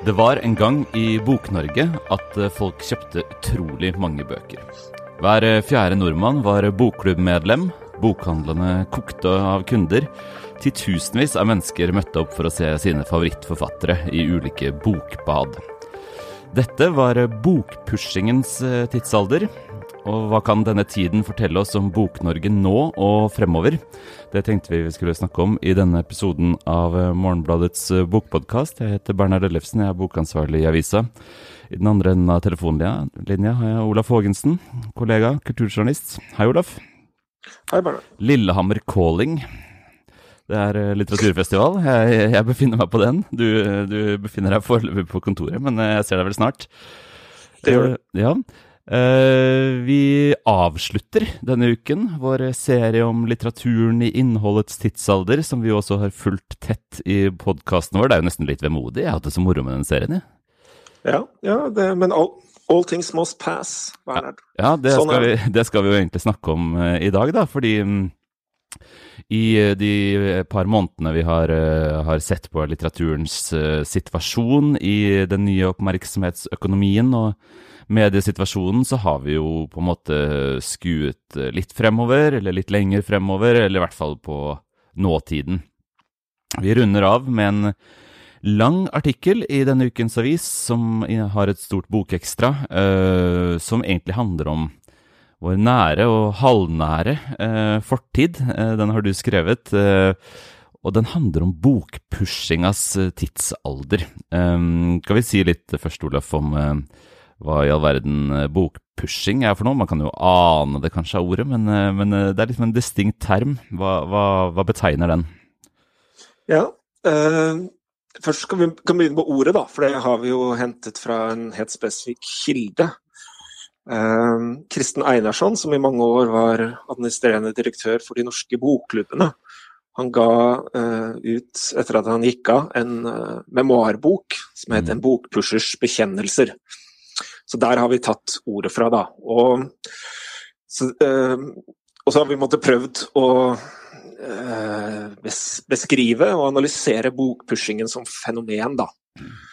Det var en gang i Bok-Norge at eh, folk kjøpte utrolig mange bøker. Hver eh, fjerde nordmann var bokklubbmedlem. Bokhandlene kokte av kunder. Titusenvis av mennesker møtte opp for å se sine favorittforfattere i ulike bokbad. Dette var bokpushingens eh, tidsalder, og hva kan denne tiden fortelle oss om Bok-Norge nå og fremover? Det tenkte vi vi skulle snakke om i denne episoden av eh, Morgenbladets eh, bokpodkast. Jeg heter Bernhard Ellefsen, jeg er bokansvarlig i avisa. I den andre enden av telefonlinja har jeg Olaf Haagensen, kollega, kulturjournalist. Hei, Olaf. Hei, Bernhard. Lillehammer Calling. Det er eh, litteraturfestival. Jeg, jeg befinner meg på den. Du, du befinner deg foreløpig på kontoret, men jeg ser deg vel snart. Det gjør du. Ja. Eh, vi avslutter denne uken vår serie om litteraturen i innholdets tidsalder, som vi også har fulgt tett i podkasten vår. Det er jo nesten litt vemodig. Jeg har hatt det så moro med den serien. jeg. Ja, ja det, men all, all things must pass, Bernhard. Ja, det, Sånn skal vi, det skal vi jo egentlig snakke om eh, i dag, da. Fordi mm, i eh, de par månedene vi har, eh, har sett på litteraturens eh, situasjon i den nye oppmerksomhetsøkonomien og mediesituasjonen, så har vi jo på en måte skuet eh, litt fremover, eller litt lenger fremover, eller i hvert fall på nåtiden. Vi runder av med en lang artikkel i denne ukens avis som har et stort bokekstra, eh, som egentlig handler om vår nære og halvnære eh, fortid. Eh, den har du skrevet. eh, og den handler om bokpushingas eh, tidsalder. kan skal vi si litt først, Olaf, om eh, hva i all verden eh, bokpushing er for noe? Man kan jo ane det kanskje av ordet, men, eh, men eh, det er liksom en distinkt term. Hva, hva, hva betegner den? Ja. eh, først skal vi kan begynne på ordet, da, for det har vi jo hentet fra en helt spesifikk kilde. Eh, Kristen Einarsson, som i mange år var administrerende direktør for de norske bokklubbene, han ga eh, ut, etter at han gikk av, en eh, memoarbok som het 'En bokpushers bekjennelser'. Så der har vi tatt ordet fra, da. Og så, eh, og så har vi måttet prøvd å eh, beskrive og analysere bokpushingen som fenomen, da.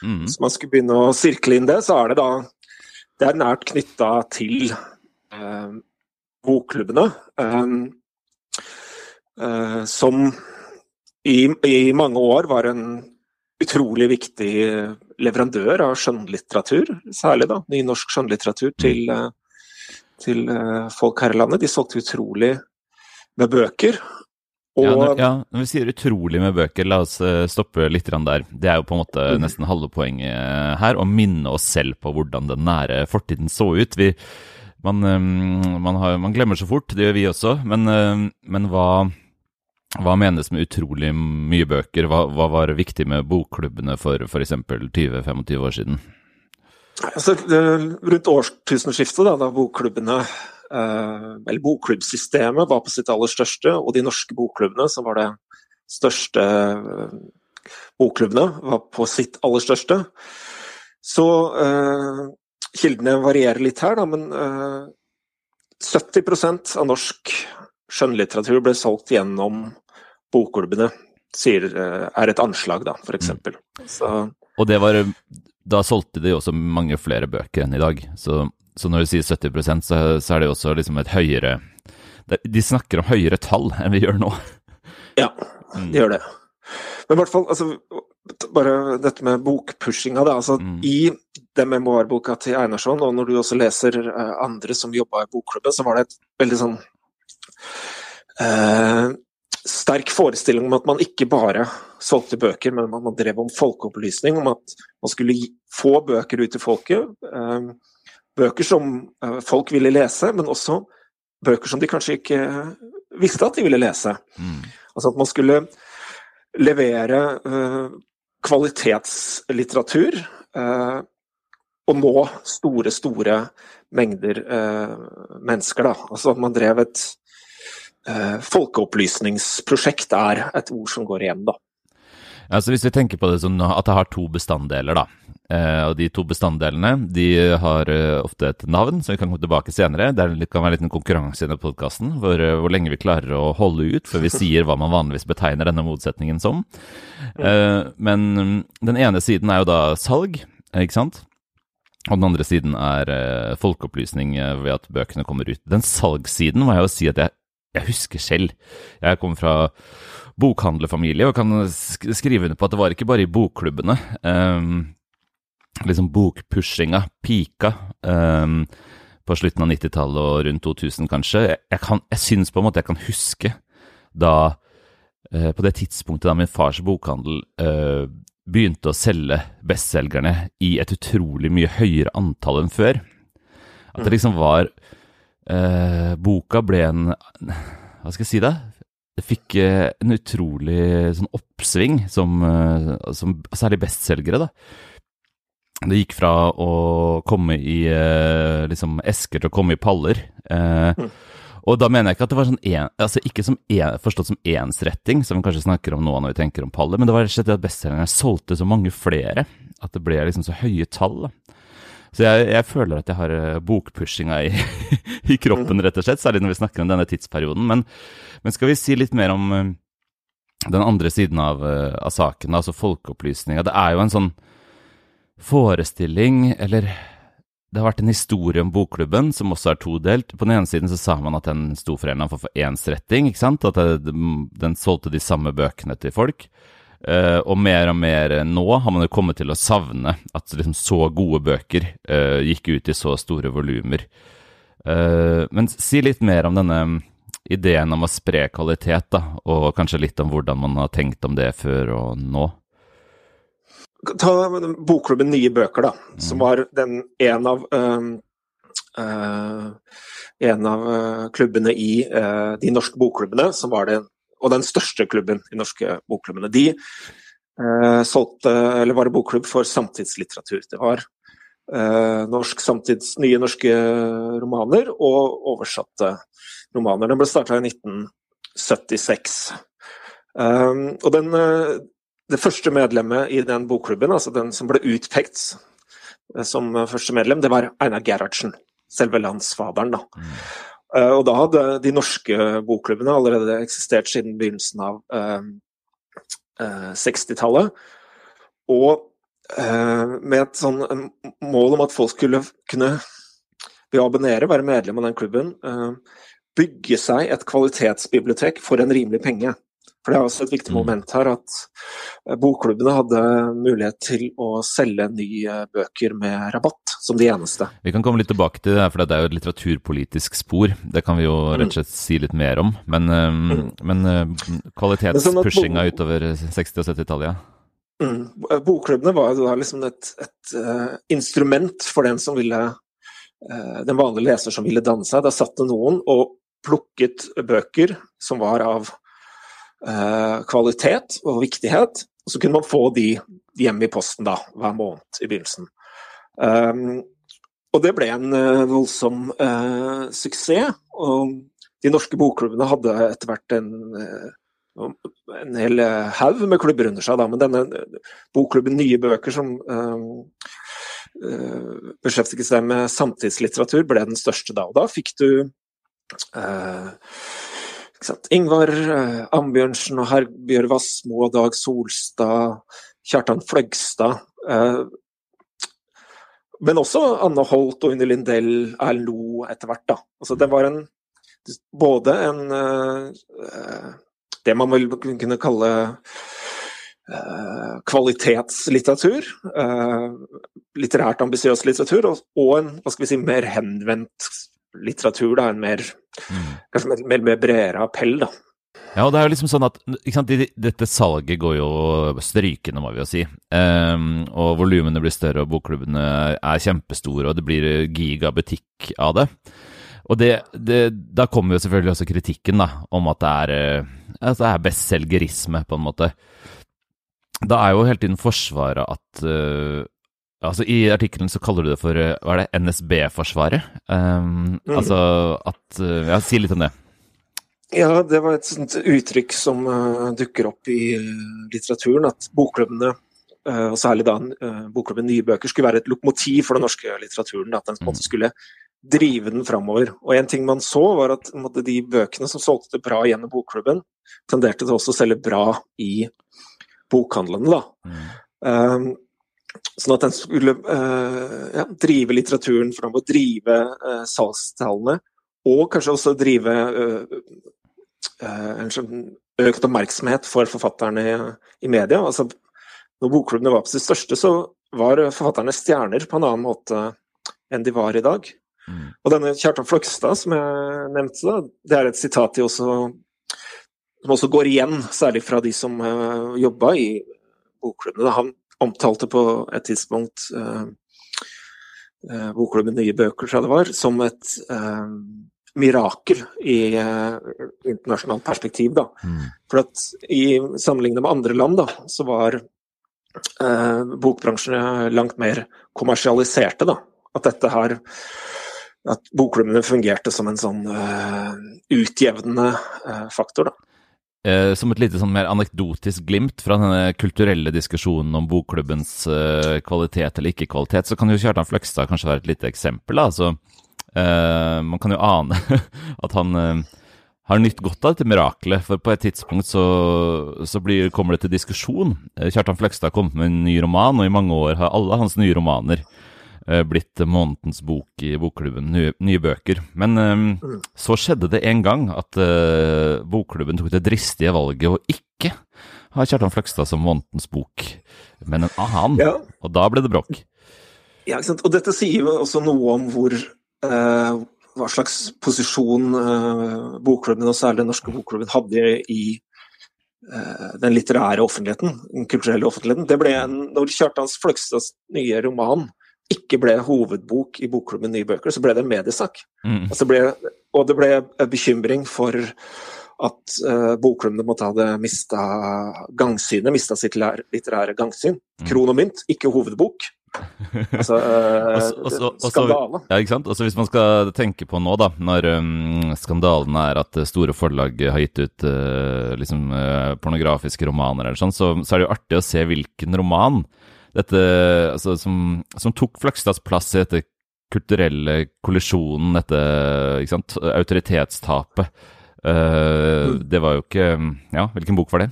Mm. Hvis man skulle begynne å sirkle inn det, så er det da Det er nært knytta til eh, bokklubbene. eh, eh, som i, i mange år var en utrolig viktig leverandør av skjønnlitteratur, særlig da, ny norsk skjønnlitteratur til, eh, til eh, folk her i landet. De solgte utrolig med bøker. Og Ja, når, ja, når vi sier utrolig med bøker, la oss eh, stoppe litt der. Det er jo på en måte Mhm. nesten halve poenget eh, her, å minne oss selv på hvordan den nære fortiden så ut. Vi, man, eh, man, har, man glemmer så fort, det gjør vi også, men, men hva, hva menes med utrolig mye bøker? Hva, hva var viktig med bokklubbene for f.eks. 20-25 år siden? Altså, det- rundt årtusenskiftet, da, da bokklubbene Eller bokklubbsystemet var på sitt aller største, og de norske bokklubbene, som var det største eh, bokklubbene, var på sitt aller største. Så eh, kildene varierer litt her, da, men eh, 70% av norsk skjønnlitteratur ble solgt gjennom bokklubbene, sier, eh, er et anslag, da, f.eks. Mm. Og det var Da solgte de også mange flere bøker enn i dag. Så, så når du sier 70 så, så er det jo også liksom et høyere De snakker om høyere tall enn vi gjør nå. Ja, Mm. gjør det. Men i hvert fall, altså, bare dette med bokpushinga, da. Altså, Mm. I den memoarboka til Einarsson, og når du også leser eh, andre som jobba i bokklubben, så var det et veldig sånn eh, sterk forestilling om at man ikke bare solgte bøker, men man drev om folkeopplysning, om at man skulle få bøker ut til folket. Eh, bøker som eh, folk ville lese, men også bøker som de kanskje ikke visste at de ville lese. Mm. Altså at man skulle levere uh, kvalitetslitteratur uh, og nå store, store mengder uh, mennesker. Da. Altså at man drev et eh, folkeopplysningsprosjekt er et ord som går igjen, da. Altså Hvis vi tenker på det sånn at det har to bestanddeler, da. Eh, og de to bestanddelene de har eh, ofte et navn som vi kan komme tilbake senere. Det kan være en liten konkurranse i denne podkasten hvor, eh, hvor, lenge vi klarer å holde ut før vi sier hva man vanligvis betegner denne motsetningen som. Men mm, den ene siden er jo da salg, ikke sant? Og den andre siden er folkeopplysning ved at bøkene kommer ut. Den salgssiden må jeg jo si at jeg, jeg husker selv. Jeg kommer fra bokhandlerfamilie og kan skrive under på at det var ikke bare i bokklubbene. Um, liksom bokpushinga pika um, på slutten av 90-tallet og rundt 2000, kanskje. Jeg, kan, jeg syns på en måte jeg kan huske da uh, På det tidspunktet da min fars bokhandel uh, begynte å selge bestselgerne i et utrolig mye høyere antall enn før. At det liksom var uh, Boka ble en Hva skal jeg si, da? Det fikk en utrolig sånn oppsving som, som Særlig bestselgere, da det gikk fra å komme i eh, liksom esker til å komme i paller. Eh, mm. Og da mener jeg ikke at det var sånn en, altså ikke som en, forstått som ensretting, som vi kanskje snakker om nå når vi tenker om paller, men det var rett og slett at bestselgerne solgte så mange flere at det ble liksom så høye tall. Så jeg, jeg føler at jeg har uh, bokpushinga i, i, kroppen, rett og slett, særlig når vi snakker om denne tidsperioden. Men, men skal vi si litt mer om den andre siden av, av saken, altså folkeopplysninga. Det er jo en sånn forestilling, eller det har vært en historie om bokklubben som også er todelt. På den ene siden så sa man at den sto for en eller annen for ensretting, ikke sant? At den solgte de samme bøkene til folk. Uh, og mer og mer nå har man jo kommet til å savne at liksom så gode bøker uh, gikk ut i så store volumer. Uh, men si litt mer om denne ideen om å spre kvalitet, da, og kanskje litt om hvordan man har tenkt om det før og nå. Ta bokklubben Nye bøker, da, som mm. var den en av uh, uh, en av uh, klubbene i uh, de norske bokklubbene, som var det, og den største klubben i norske bokklubbene. De eh, solgte, eller var det bokklubb for samtidslitteratur. Det var norsk samtids, nye norske romaner og oversatte romaner. Den ble starta i 1976. Um, og den, det første medlemmet i den bokklubben, altså den som ble utpekt eh, som første medlem, det var Einar Gerhardsen. Selve landsfaderen, da. Mm. Uh, og da hadde de norske bokklubbene allerede eksistert siden begynnelsen av uh, 60-tallet. Og med et sånn mål om at folk skulle kunne, ved å abonnere, være medlem av den klubben, bygge seg et kvalitetsbibliotek for en rimelig penge. For Det er også et viktig mm. moment her at eh, bokklubbene hadde mulighet til å selge nye bøker med rabatt, som de eneste. Vi kan komme litt tilbake til det, her, for det er jo et litteraturpolitisk spor. Det kan vi jo rett og slett si litt mer om. Men, eh, mm. men eh, kvalitetspushinga sånn utover 60- og 70-tallet, ja. Mm. Bokklubbene var da liksom et, et uh, instrument for den som ville uh, den vanlige leser som ville danse. Da satt det noen og plukket bøker som var av Eh, kvalitet og viktighet. Og så kunne man få de hjem i posten da, hver måned i begynnelsen. Um, og det ble en uh, voldsom uh, suksess. Og de norske bokklubbene hadde etter hvert en, uh, en hel haug med klubber under seg. Da. Men denne bokklubben Nye bøker, som beskjeftiget seg med samtidslitteratur, ble den største da. Og da fikk du Ingvar eh, Ambjørnsen og Herbjørg Wassmo og Dag Solstad, Kjartan Fløgstad. Eh, men også Anne Holt og Unni Lindell, Erlend Lo etter hvert. da. Altså, det var en både en eh, Det man vil kunne kalle kvalitetslitteratur, litterært ambisiøs litteratur, og en hva skal vi si, mer henvendt litteratur, da, en mer, mm. kanskje mer, mer, mer bredere appell. da. Ja, og det er jo liksom sånn at sant, Dette salget går jo strykende, må vi jo si. Um, og volumene blir større, og bokklubbene er kjempestore, og det blir gigabutikk av det. Og det, det, da kommer jo selvfølgelig også kritikken da, om at det er, altså er bestselgerisme, på en måte. Da er jo hele tiden forsvaret at uh, Altså, I artikkelen så kaller du det for hva er det, NSB-forsvaret. Um, mm. Altså at Ja, si litt om det. Ja, det var et sånt uttrykk som uh, dukker opp i uh, litteraturen. At bokklubbene og særlig da bokklubben Nye bøker, skulle være et lokomotiv for den norske litteraturen. At den på en måte mm. skulle drive den framover. Og en ting man så, var at måte, de bøkene som solgte bra gjennom bokklubben, tenderte til også å selge bra i bokhandlene. da. Mm. Um, sånn at den skulle uh, ja, drive litteraturen framover, drive uh, salgstallene, og kanskje også drive uh, en sånn økt oppmerksomhet for forfatterne i, i media. Altså, når bokklubbene var på sitt største, så var forfatterne stjerner på en annen måte enn de var i dag. Mm. Og denne Kjartan Fløgstad som jeg nevnte, da, det er et sitat også, som også går igjen, særlig fra de som uh, jobba i bokklubbene. Han omtalte på et tidspunkt uh, uh, bokklubben Nye bøker, tror jeg det var, som et uh, mirakel i internasjonalt perspektiv. Da. Mm. For at i sammenlignet med andre land, da, så var bokbransjen langt mer kommersialiserte. Da. At dette her at bokklubbene fungerte som en sånn uh, utjevnende uh, faktor. da. Eh, som et lite sånn mer anekdotisk glimt fra denne kulturelle diskusjonen om bokklubbens uh, kvalitet eller ikke-kvalitet, så kan jo Kjartan Fløgstad kanskje være et lite eksempel. da, altså Man kan jo ane at han har nytt godt av dette mirakelet, for på et tidspunkt så, så blir, kommer det til diskusjon. Kjartan Fløgstad har kommet med en ny roman, og i mange år har alle hans nye romaner Eh, blitt månedens bok i bokklubben, nye, nye bøker. Men um, så skjedde det en gang at uh, bokklubben tok det dristige valget å ikke ha Kjartan Fløgstad som månedens bok, men en annen. Ja. Og da ble det bråk. Ja, ikke sant? Og dette sier jo også noe om hvor uh, hva slags posisjon uh, bokklubben, og særlig den norske bokklubben, hadde i den litterære offentligheten, den kulturelle offentligheten. Det ble en, Når Kjartans Fløgstads nye roman ikke ble hovedbok i bokklubben Nye bøker, så ble det en mediesak. Mm. Altså ble, og det ble bekymring for at uh, bokklubbene måtte ha mista gangsynet, mista sitt litterære gangsyn. Mm. Kron og mynt, ikke hovedbok. Altså, også, også, skandale. Ja, ikke sant. Også hvis man skal tenke på nå, da, når um, skandalen er at store forlag har gitt ut uh, liksom, uh, pornografiske romaner eller sånn, så, så, er det jo artig å se hvilken roman dette altså, som, som tok Flakstads plass i dette kulturelle kollisjonen, dette ikke sant, autoritetstapet. Uh, det var jo ikke Ja, hvilken bok var det?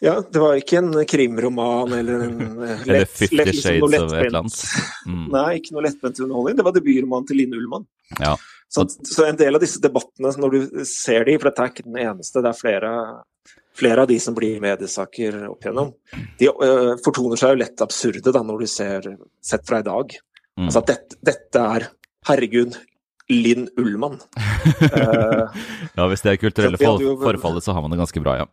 Ja, det var ikke en krimroman eller en lett, Eller Fifty lett, Shades of et eller annet. Mm. Nei, ikke noe lettbent underholdning. Det var debutromanen til Line Ullmann. Ja. Så, så, en del av disse debattene, når du ser de, for dette er ikke den eneste, det er flere flere av de som blir mediesaker opp igjennom, de uh, fortoner seg jo lett absurde da, når du ser sett fra i dag. Mm. Altså at dette, dette er Herregud, Linn Ullmann. Uh, ja, hvis det er kulturelle for, forfallet, så har man det ganske bra, ja.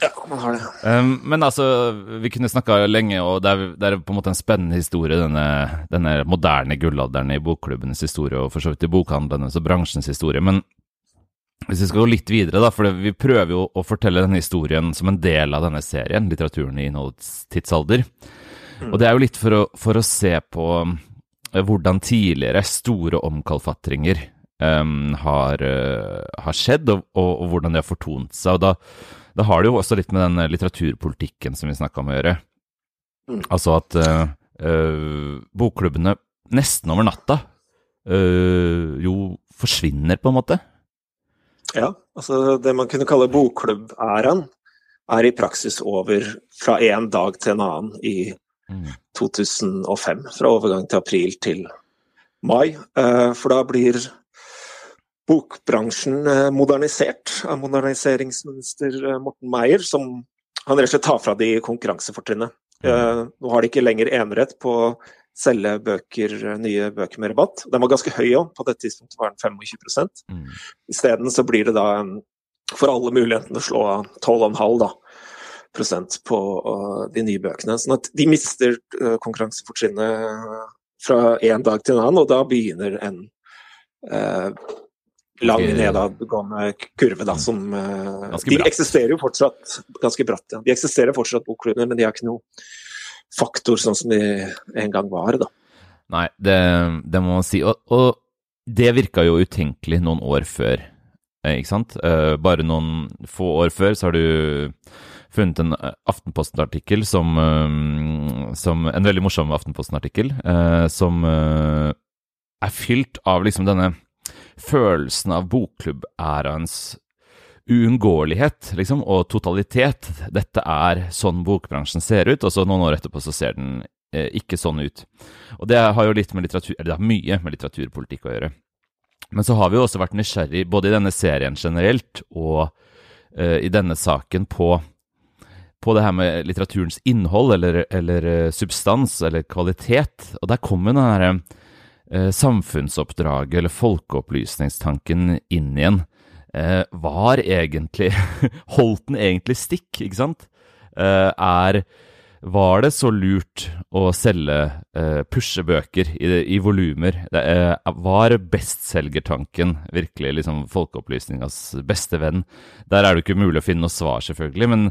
Ja, man har det. Um, men altså, vi kunne snakka lenge, og det er, det er, på en måte en spennende historie, denne, denne moderne gullalderen i bokklubbenes historie, og for så vidt i bokhandlenes og bransjens historie. Men hvis vi skal gå litt videre, da, for vi prøver jo å fortelle denne historien som en del av denne serien, litteraturen i innholdets tidsalder. Mm. Og det er jo litt for å, for å se på uh, hvordan tidligere store omkalfatringer um, har, uh, har, skjedd, og, og, og, hvordan de har fortont seg. Og da, da, har det jo også litt med den litteraturpolitikken som vi snakka om å gjøre. Mm. Altså at uh, bokklubbene nesten over natta jo forsvinner, på en måte. Ja, altså det man kunne kalle bokklubbæraen er i praksis over fra en dag til en annen i 2005. Mm. Fra overgang til april til mai. Eh, for da blir bokbransjen eh, modernisert av moderniseringsminister eh, Morten Meyer, som han rett og slett tar fra de konkurransefortrinnet. Mm. Nå har de ikke lenger enerett på selge bøker, nye bøker med rabatt. Den var ganske høy òg, på dette tidspunktet var den 25 mm. Isteden så blir det da for alle muligheten å slå 12,5 da, prosent på uh, de nye bøkene. Sånn at de mister uh, konkurransefortrinnet fra en dag til en annen, og da begynner en eh, lang nedadgående kurve, da, mm. som De eksisterer jo fortsatt ganske bratt, ja. De eksisterer fortsatt, bokklubbene, men de har ikke noe faktor sånn som de en gang var. da. Nei, det, det må man si. Og, og det virka jo utenkelig noen år før, eh, ikke sant? Uh, bare noen få år før så har du funnet en Aftenposten-artikkel som, som, En veldig morsom Aftenposten-artikkel som er fylt av liksom denne følelsen av bokklubbæraens uunngåelighet liksom, og totalitet. Dette er sånn bokbransjen ser ut, og så noen år etterpå så ser den eh, ikke sånn ut. Og det har jo litt med litteratur, eller det har mye med litteraturpolitikk å gjøre. Men så har vi jo også vært nysgjerrig, både i denne serien generelt og eh, i denne saken, på, på, det her med litteraturens innhold, eller, eller uh, substans, eller kvalitet. Og der kommer den herre eh, samfunnsoppdraget, eller folkeopplysningstanken, inn igjen eh, var egentlig Holdt den egentlig stikk, ikke sant? Eh, er Var det så lurt å selge eh, pushe i, i volumer? Eh, var bestselgertanken virkelig liksom folkeopplysningas beste venn? Der er det ikke mulig å finne noe svar, selvfølgelig, men,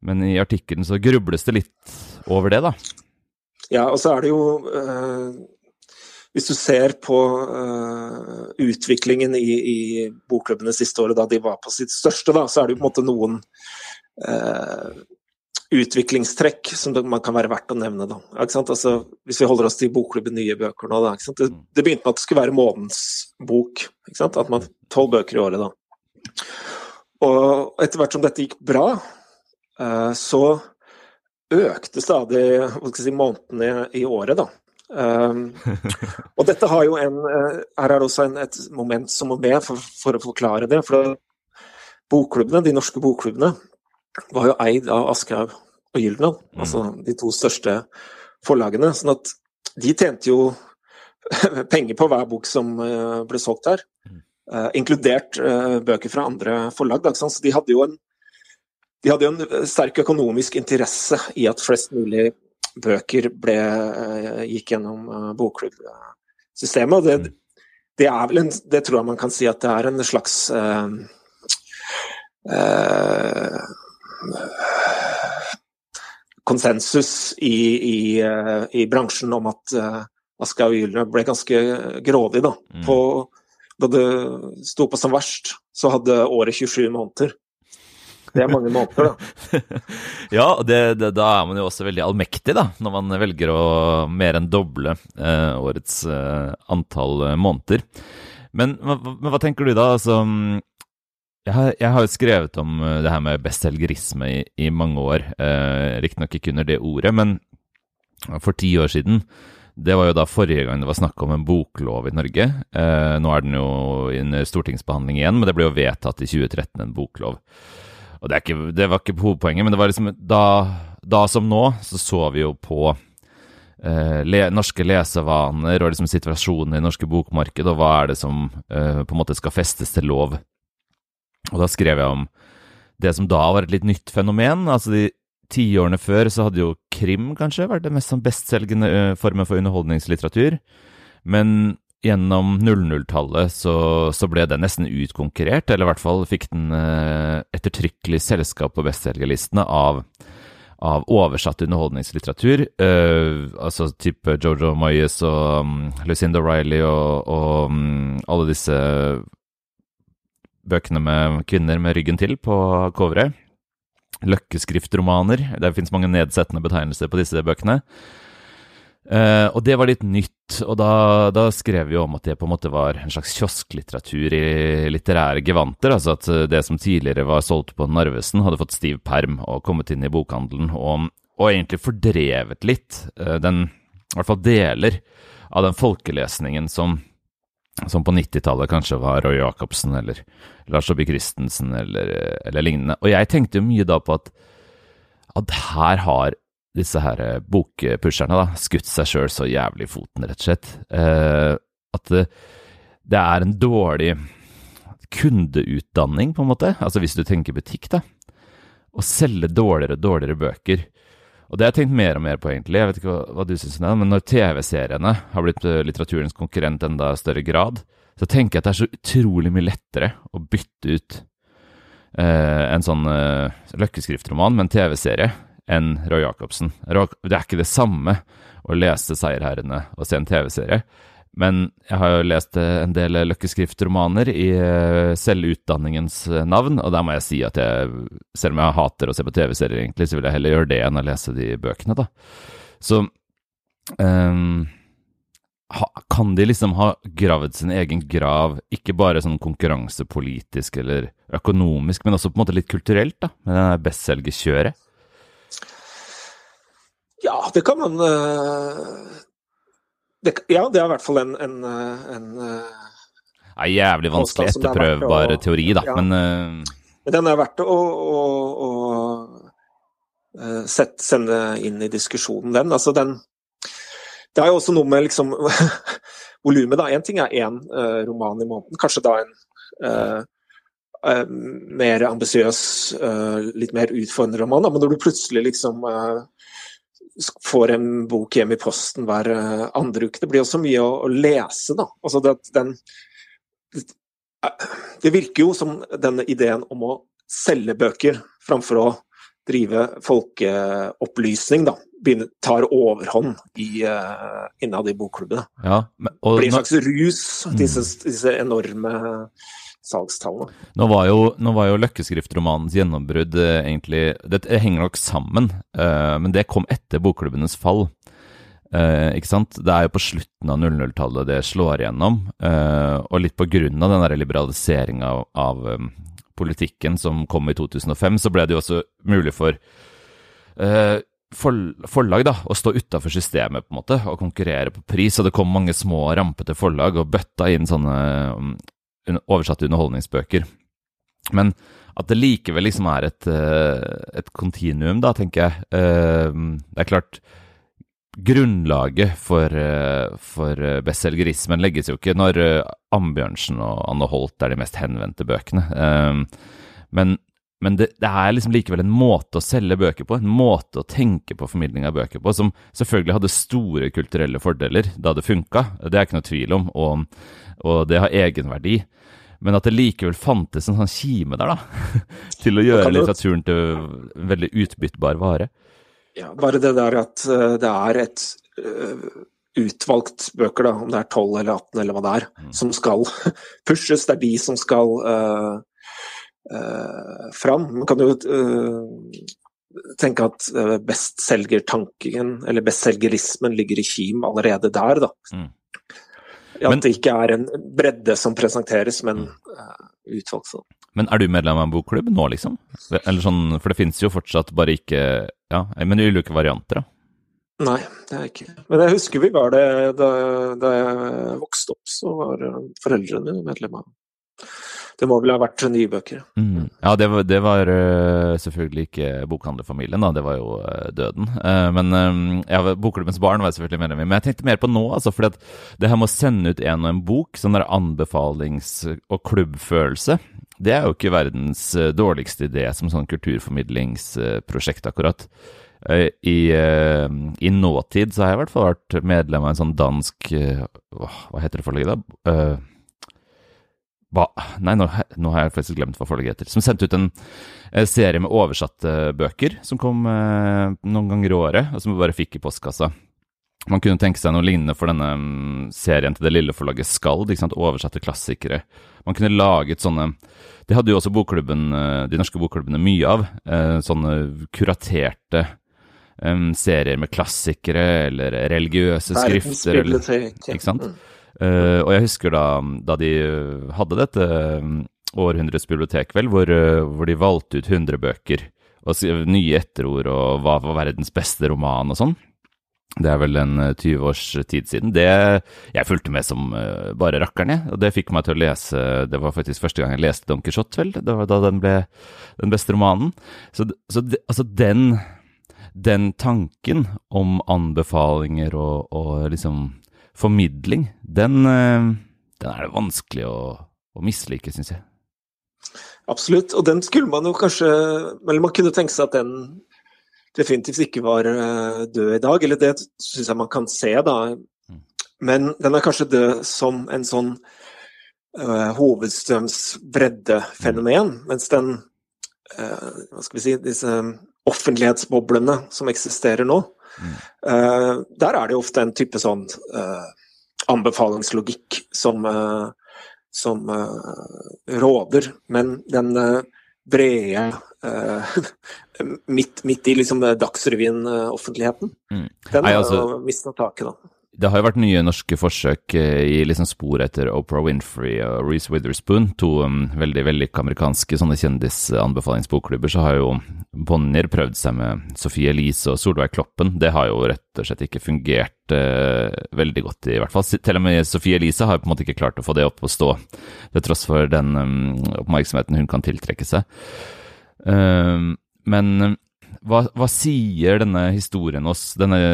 men i artikkelen så grubles det litt over det, da. Ja, og så er det jo hvis du ser på uh, utviklingen i, i bokklubbene siste året, da de var på sitt største, da, så er det jo på en måte noen uh, utviklingstrekk som man kan være verdt å nevne. Da. Altså, hvis vi holder oss til bokklubben Nye bøker nå, da, det, det, begynte med at det skulle være månedens bok. At man Tolv bøker i året, da. Og etter hvert som dette gikk bra, uh, så økte stadig si, månedene i året, da. Um, og dette har jo en uh, Her er det også en, et moment som må med for, for, å forklare det. For bokklubbene, de norske bokklubbene var jo eid av Aschehoug og Gyldendal, mm. altså de to største forlagene. sånn at de tjente jo penger på hver bok som uh, ble solgt her. Uh, inkludert bøker fra andre forlag. Da, så de hadde jo en de hadde jo en sterk økonomisk interesse i at flest mulig bøker ble, eh, gikk gjennom uh, bokklubbsystemet. Og det, mm. det, en, det tror jeg man kan si at det er en slags uh, uh, konsensus i, i, i, bransjen om at uh, Aschehoug Gyldner ble ganske grådig. Da. Mm. På, da det sto på som verst, så hadde året 27 måneder. Det er mange måneder, da. ja, det, det, da er man jo også veldig allmektig, da, når man velger å mer enn doble eh, årets eh, antall eh, måneder. Men, men, hva tenker du da? Altså, jeg har, jeg har jo skrevet om eh, det her med bestselgerisme i, i mange år. Eh, Riktignok ikke under det ordet, men for ti år siden det var jo da forrige gang det var snakk om en boklov i Norge. Eh, nå er den jo under stortingsbehandling igjen, men det ble jo vedtatt i 2013 en boklov. Og det, ikke, det, var ikke hovedpoenget, men det var liksom da, da som nå, så så vi jo på eh, le, norske lesevaner og liksom situasjonen i norske bokmarked, og hva er det som eh, på en måte skal festes til lov. Og da skrev jeg om det som da var et litt nytt fenomen. altså de Tiårene før så hadde jo krim kanskje vært det mest sånn bestselgende uh, formen for underholdningslitteratur. Men gjennom 00-tallet så, så, ble den nesten utkonkurrert, eller i hvert fall fikk den eh, ettertrykkelig selskap på bestselgerlistene av, av oversatt underholdningslitteratur. Eh, altså type Jojo Moyes og um, Lucinda Riley og, og um, alle disse bøkene med kvinner med ryggen til på coveret. Løkkeskriftromaner. Det fins mange nedsettende betegnelser på disse bøkene. Uh, og det var litt nytt, og da, da, skrev vi om at det på en måte var en slags kiosklitteratur i litterære gevanter. Altså at det som tidligere var solgt på Narvesen, hadde fått stiv perm og kommet inn i bokhandelen, og, og egentlig fordrevet litt uh, den, i hvert fall deler av den folkelesningen som, som på 90-tallet kanskje var Roy Jacobsen eller Lars Saabye Christensen eller, eller lignende. Og jeg tenkte jo mye da på at, at her har disse her eh, bokpusherne da, skutt seg sjøl så jævlig i foten, rett og slett. Eh, at det, det, er en dårlig kundeutdanning, på en måte. Altså hvis du tenker butikk, da. Å selge dårligere og dårligere bøker. Og det har jeg tenkt mer og mer på, egentlig. Jeg vet ikke hva, hva du syns om det, men når TV-seriene har blitt eh, litteraturens konkurrent enda større grad, så tenker jeg at det er så utrolig mye lettere å bytte ut eh, en sånn eh, løkkeskriftroman med en TV-serie enn Roy Jacobsen. Det er ikke det samme å lese 'Seierherrene' og se en TV-serie. Men jeg har jo lest eh, en del Løkkeskrift-romaner i eh, selvutdanningens eh, navn, og der må jeg si at jeg, selv om jeg hater å se på TV-serier, egentlig, så vil jeg heller gjøre det enn å lese de bøkene, da. Så um, kan de liksom ha gravd sin egen grav, ikke bare sånn konkurransepolitisk eller økonomisk, men også på en måte litt kulturelt, da, med det bestselgerkjøret? Ja, det kan man uh det, ja, det er i hvert fall en, en, en ja, Jævlig vanskelig etterprøvbar teori, da, ja. men uh... Men den er verdt å, å, å, sette, sende inn i diskusjonen, den. Altså den Det er jo også noe med liksom volumet, da. Én ting er én uh, roman i måneden, kanskje da en uh, mer ambisiøs, litt mer utfordrende roman. Da. Men når du plutselig liksom får en bok hjem i posten hver eh, andre uke. Det blir også mye å, å lese, da. Altså det, den, det virker jo som denne ideen om å selge bøker framfor å drive folkeopplysning, da, begynner, tar overhånd i, uh, innad i bokklubbene. Ja, det blir en slags rus, disse, disse enorme salgstallene. Nå var jo, nå var jo Løkkeskrift-romanens gjennombrudd eh, egentlig Det henger nok sammen, uh, men det kom etter bokklubbenes fall. Uh, ikke sant? Det er jo på slutten av 00-tallet det slår igjennom, uh, og litt på grunn av den liberaliseringa av, av um, politikken som kom i 2005, så ble det jo også mulig for for, forlag da, å stå utafor systemet på en måte, og konkurrere på pris. Og det kom mange små, rampete forlag og bøtta inn sånne um, oversatte underholdningsbøker. Men at det likevel liksom er et, eh, et kontinuum, da, tenker jeg. Eh, det er klart Grunnlaget for, eh, for bestselgerismen legges jo ikke når Ambjørnsen og Anne Holt er de mest henvendte bøkene. Men, men det, det, er liksom likevel en måte å selge bøker på, en måte å tenke på formidling av bøker på, som selvfølgelig hadde store kulturelle fordeler da det funka, det er ikke noe tvil om, og, og det har egenverdi. Men at det likevel fantes en sånn kime der, da, til å gjøre litteraturen til en veldig utbyttbar vare. Ja, bare det der at uh, det er et uh, utvalgt bøker, da, om det er 12 eller 18 eller hva det er, mm. som skal pushes. Det er de som skal uh, fram. Man kan jo tenke at bestselgertanken, eller bestselgerismen, ligger i kim allerede der, da. Mm. At det ikke er en bredde som presenteres, men uh, utvalgt sånn. Men er du medlem av en bokklubb nå, liksom? Eller sånn, for det finnes jo fortsatt bare ikke Ja, men ulike varianter, da? Nei, det er ikke. Men jeg husker vi var det da, da jeg vokste opp, så var foreldrene mine medlem av det må vel ha vært nye bøker. Mm. Ja, det var, det var uh, selvfølgelig ikke bokhandlerfamilien, da. Det var jo uh, døden. Uh, men ja, Bokklubbens barn var jeg selvfølgelig medlem i. Men jeg tenkte mer på nå, altså. For det her med å sende ut en og en bok, sånn der anbefalings- og klubbfølelse, det er jo ikke verdens dårligste idé som sånn kulturformidlingsprosjekt, akkurat. I, I, nåtid så har jeg i hvert fall vært medlem av en sånn dansk Hva heter det forlaget, da? Hva? Nei, nå, nå, har jeg faktisk glemt hva forlaget heter. Som sendte ut en eh, serie med oversatte bøker, som kom eh, noen ganger i året, og som vi bare fikk i postkassa. Man kunne tenke seg noe lignende for denne um, serien til det lille forlaget Skald, ikke sant? oversatte klassikere. Man kunne laget sånne Det hadde jo også bokklubben, eh, de norske bokklubbene mye av. Eh, sånne kuraterte serier med klassikere eller religiøse skrifter. Eller, ikke sant? Mm. Uh, og jeg husker da, da de hadde dette um, århundrets bibliotekveld, hvor, hvor, de valgte ut 100 bøker og nye etterord og hva var verdens beste roman og sånn. Det er vel en 20 uh, års tid siden. Det Jeg fulgte med som bare rakkeren, jeg. Og det fikk meg til å lese Det var faktisk første gang jeg leste Don Quijote, vel. Det var da den ble den beste romanen. Så, så altså den, den tanken om anbefalinger og, og liksom formidling, den, eh, den er det vanskelig å, å mislike, syns jeg. Absolutt, og den skulle man jo kanskje Eller man kunne tenke seg at den definitivt ikke var eh, død i dag, eller det syns jeg man kan se, da. Mm. Men den er kanskje død som en sånn uh, hovedstrømsbreddefenomen, mm. mens den uh, Hva skal vi si Disse offentlighetsboblene som eksisterer nå, Uh, der er det jo ofte en type sånn uh, anbefalingslogikk som, som råder, men den brede midt, midt, i liksom Dagsrevyen-offentligheten. Mm. Den har altså, mista taket, da. Det har jo vært nye norske forsøk eh, i liksom spor etter Oprah Winfrey og Reece Witherspoon, to um, veldig vellykka amerikanske sånne kjendisanbefalingsbokklubber. Så har jo Bonnier prøvd seg med Sophie Elise og Solveig Kloppen. Det har jo rett og slett ikke fungert uh, veldig godt, i hvert fall. Til og med Sophie Elise har på en måte ikke klart å få det opp å stå, til tross for den um, oppmerksomheten hun kan tiltrekke seg. Uh, men hva, hva, sier denne historien oss, denne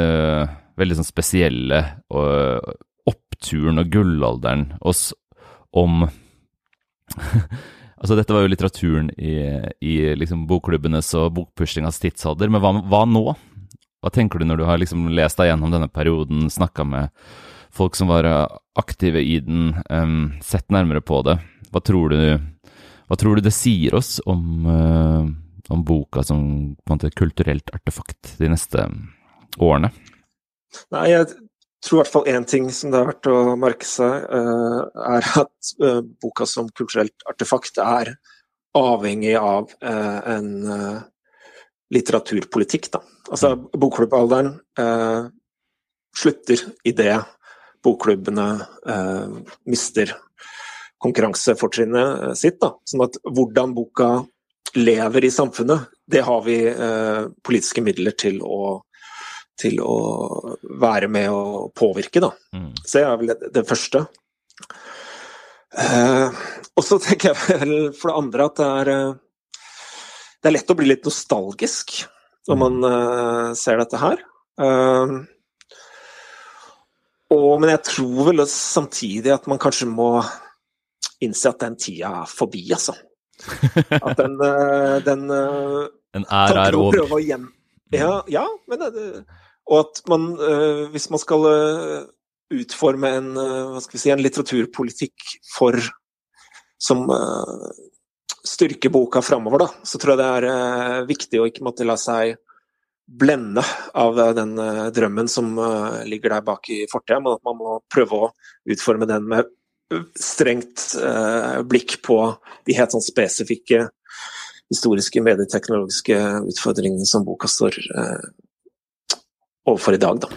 veldig sånn spesielle og, oppturen og gullalderen oss om Altså, dette var jo litteraturen i, i liksom bokklubbenes og bokpushingas tidsalder, men hva, hva, nå? Hva tenker du når du har liksom lest deg gjennom denne perioden, snakka med folk som var aktive i den, um, sett nærmere på det? Hva tror du, hva tror du det sier oss om, uh, om boka som på en måte kulturelt artefakt de neste årene? Nei, jeg tror i hvert fall én ting som det er verdt å merke seg, uh, er at uh, boka som kulturelt artefakt er avhengig av uh, en litteraturpolitikk. Da. Altså, bokklubbalderen bokklubbalderen slutter idet bokklubbene mister konkurransefortrinnet sitt. Da. Sånn at hvordan boka lever i samfunnet, det har vi politiske midler til å til å være med og påvirke, da. Mm. Så det er vel det, det første. Uh, og så tenker jeg vel for det andre at det er, uh, det er lett å bli litt nostalgisk når mm. man uh, ser dette her. og, men jeg tror vel samtidig at man kanskje må innse at den tida er forbi, altså. At den, den En ære er over. Ja, ja, men det, og at man, eh, hvis man skal eh, utforme en, eh, si, en litteraturpolitikk for som styrker boka framover, så tror jeg det er viktig å ikke måtte la seg blende av den drømmen som ligger der bak i fortida, men at man må prøve å utforme den med strengt blikk på de helt sånn spesifikke historiske, medieteknologiske utfordringene som boka står overfor i dag, da.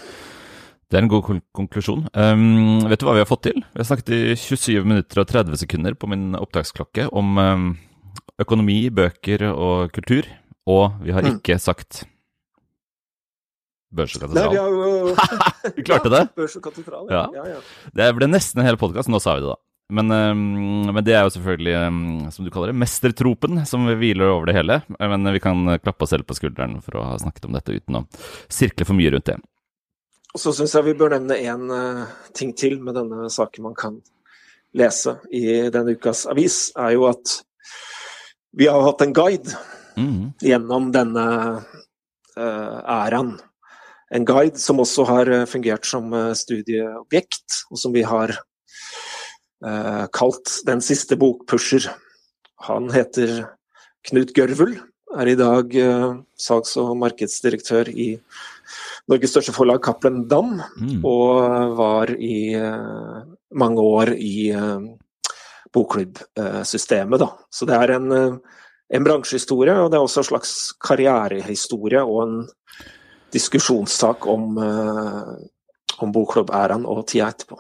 Det er en god konklusjon. Um, vet du hva vi har fått til? Vi har snakket i 27 minutter og 30 sekunder på min opptaksklokke om um, økonomi, bøker og kultur, og vi har mm. ikke sagt Børs og katedral. Nei, vi, har jo... vi klarte det! Børs og katedral, ja. ja. ja, ja. Det ble nesten en hel podkast, nå sa vi det, da. Men, um, men, det er jo selvfølgelig, um, som du kaller det, mestertropen som hviler over det hele. Men vi kan klappe oss selv på skulderen for å ha snakket om dette uten å sirkle for mye rundt det. Og så syns jeg vi bør nevne én uh, ting til med denne saken man kan lese i denne ukas avis, er jo at vi har hatt en guide mm. gjennom denne uh, æraen. En guide som også har uh, fungert som studieobjekt, og som vi har eh, kalt Den siste bokpusher. Han heter Knut Gørvul, er i dag eh, salgs- og markedsdirektør i Norges største forlag, Cappelen Dam, mm. og var i eh, mange år i eh, bokklubbsystemet. Så det er en, eh, en bransjehistorie, og det er også en slags karrierehistorie og en diskusjonssak om, eh, om bokklubbæraen og tida etterpå.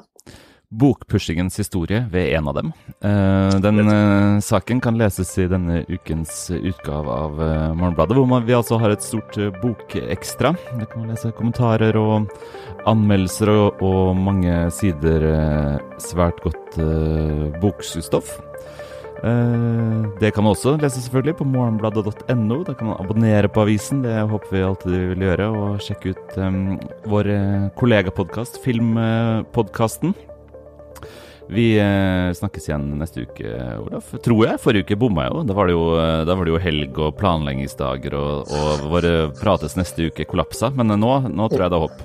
Bokpushingens historie ved en av dem. Uh, den uh, saken kan leses i denne ukens utgave av uh, Morgenbladet, hvor man, vi altså har et stort bokekstra. Der kan man lese kommentarer og anmeldelser og, og mange sider svært godt bokstoff. det kan man også lese selvfølgelig på morgenbladet.no. Da kan man abonnere på avisen, det håper vi alltid vil gjøre. Og sjekke ut um, vår kollegapodkast, Filmpodkasten. Vi eh, snakkes igjen neste uke, Olaf. Tror jeg. Forrige uke bomma jeg jo. Da var det jo, eh, var det jo helg og planleggingsdager, og, og våre prates neste uke kollapsa. Men nå, nå tror jeg det er håp.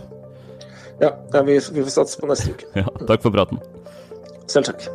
Ja, vi, vi får satse på neste uke. Ja, takk for praten. Selv takk.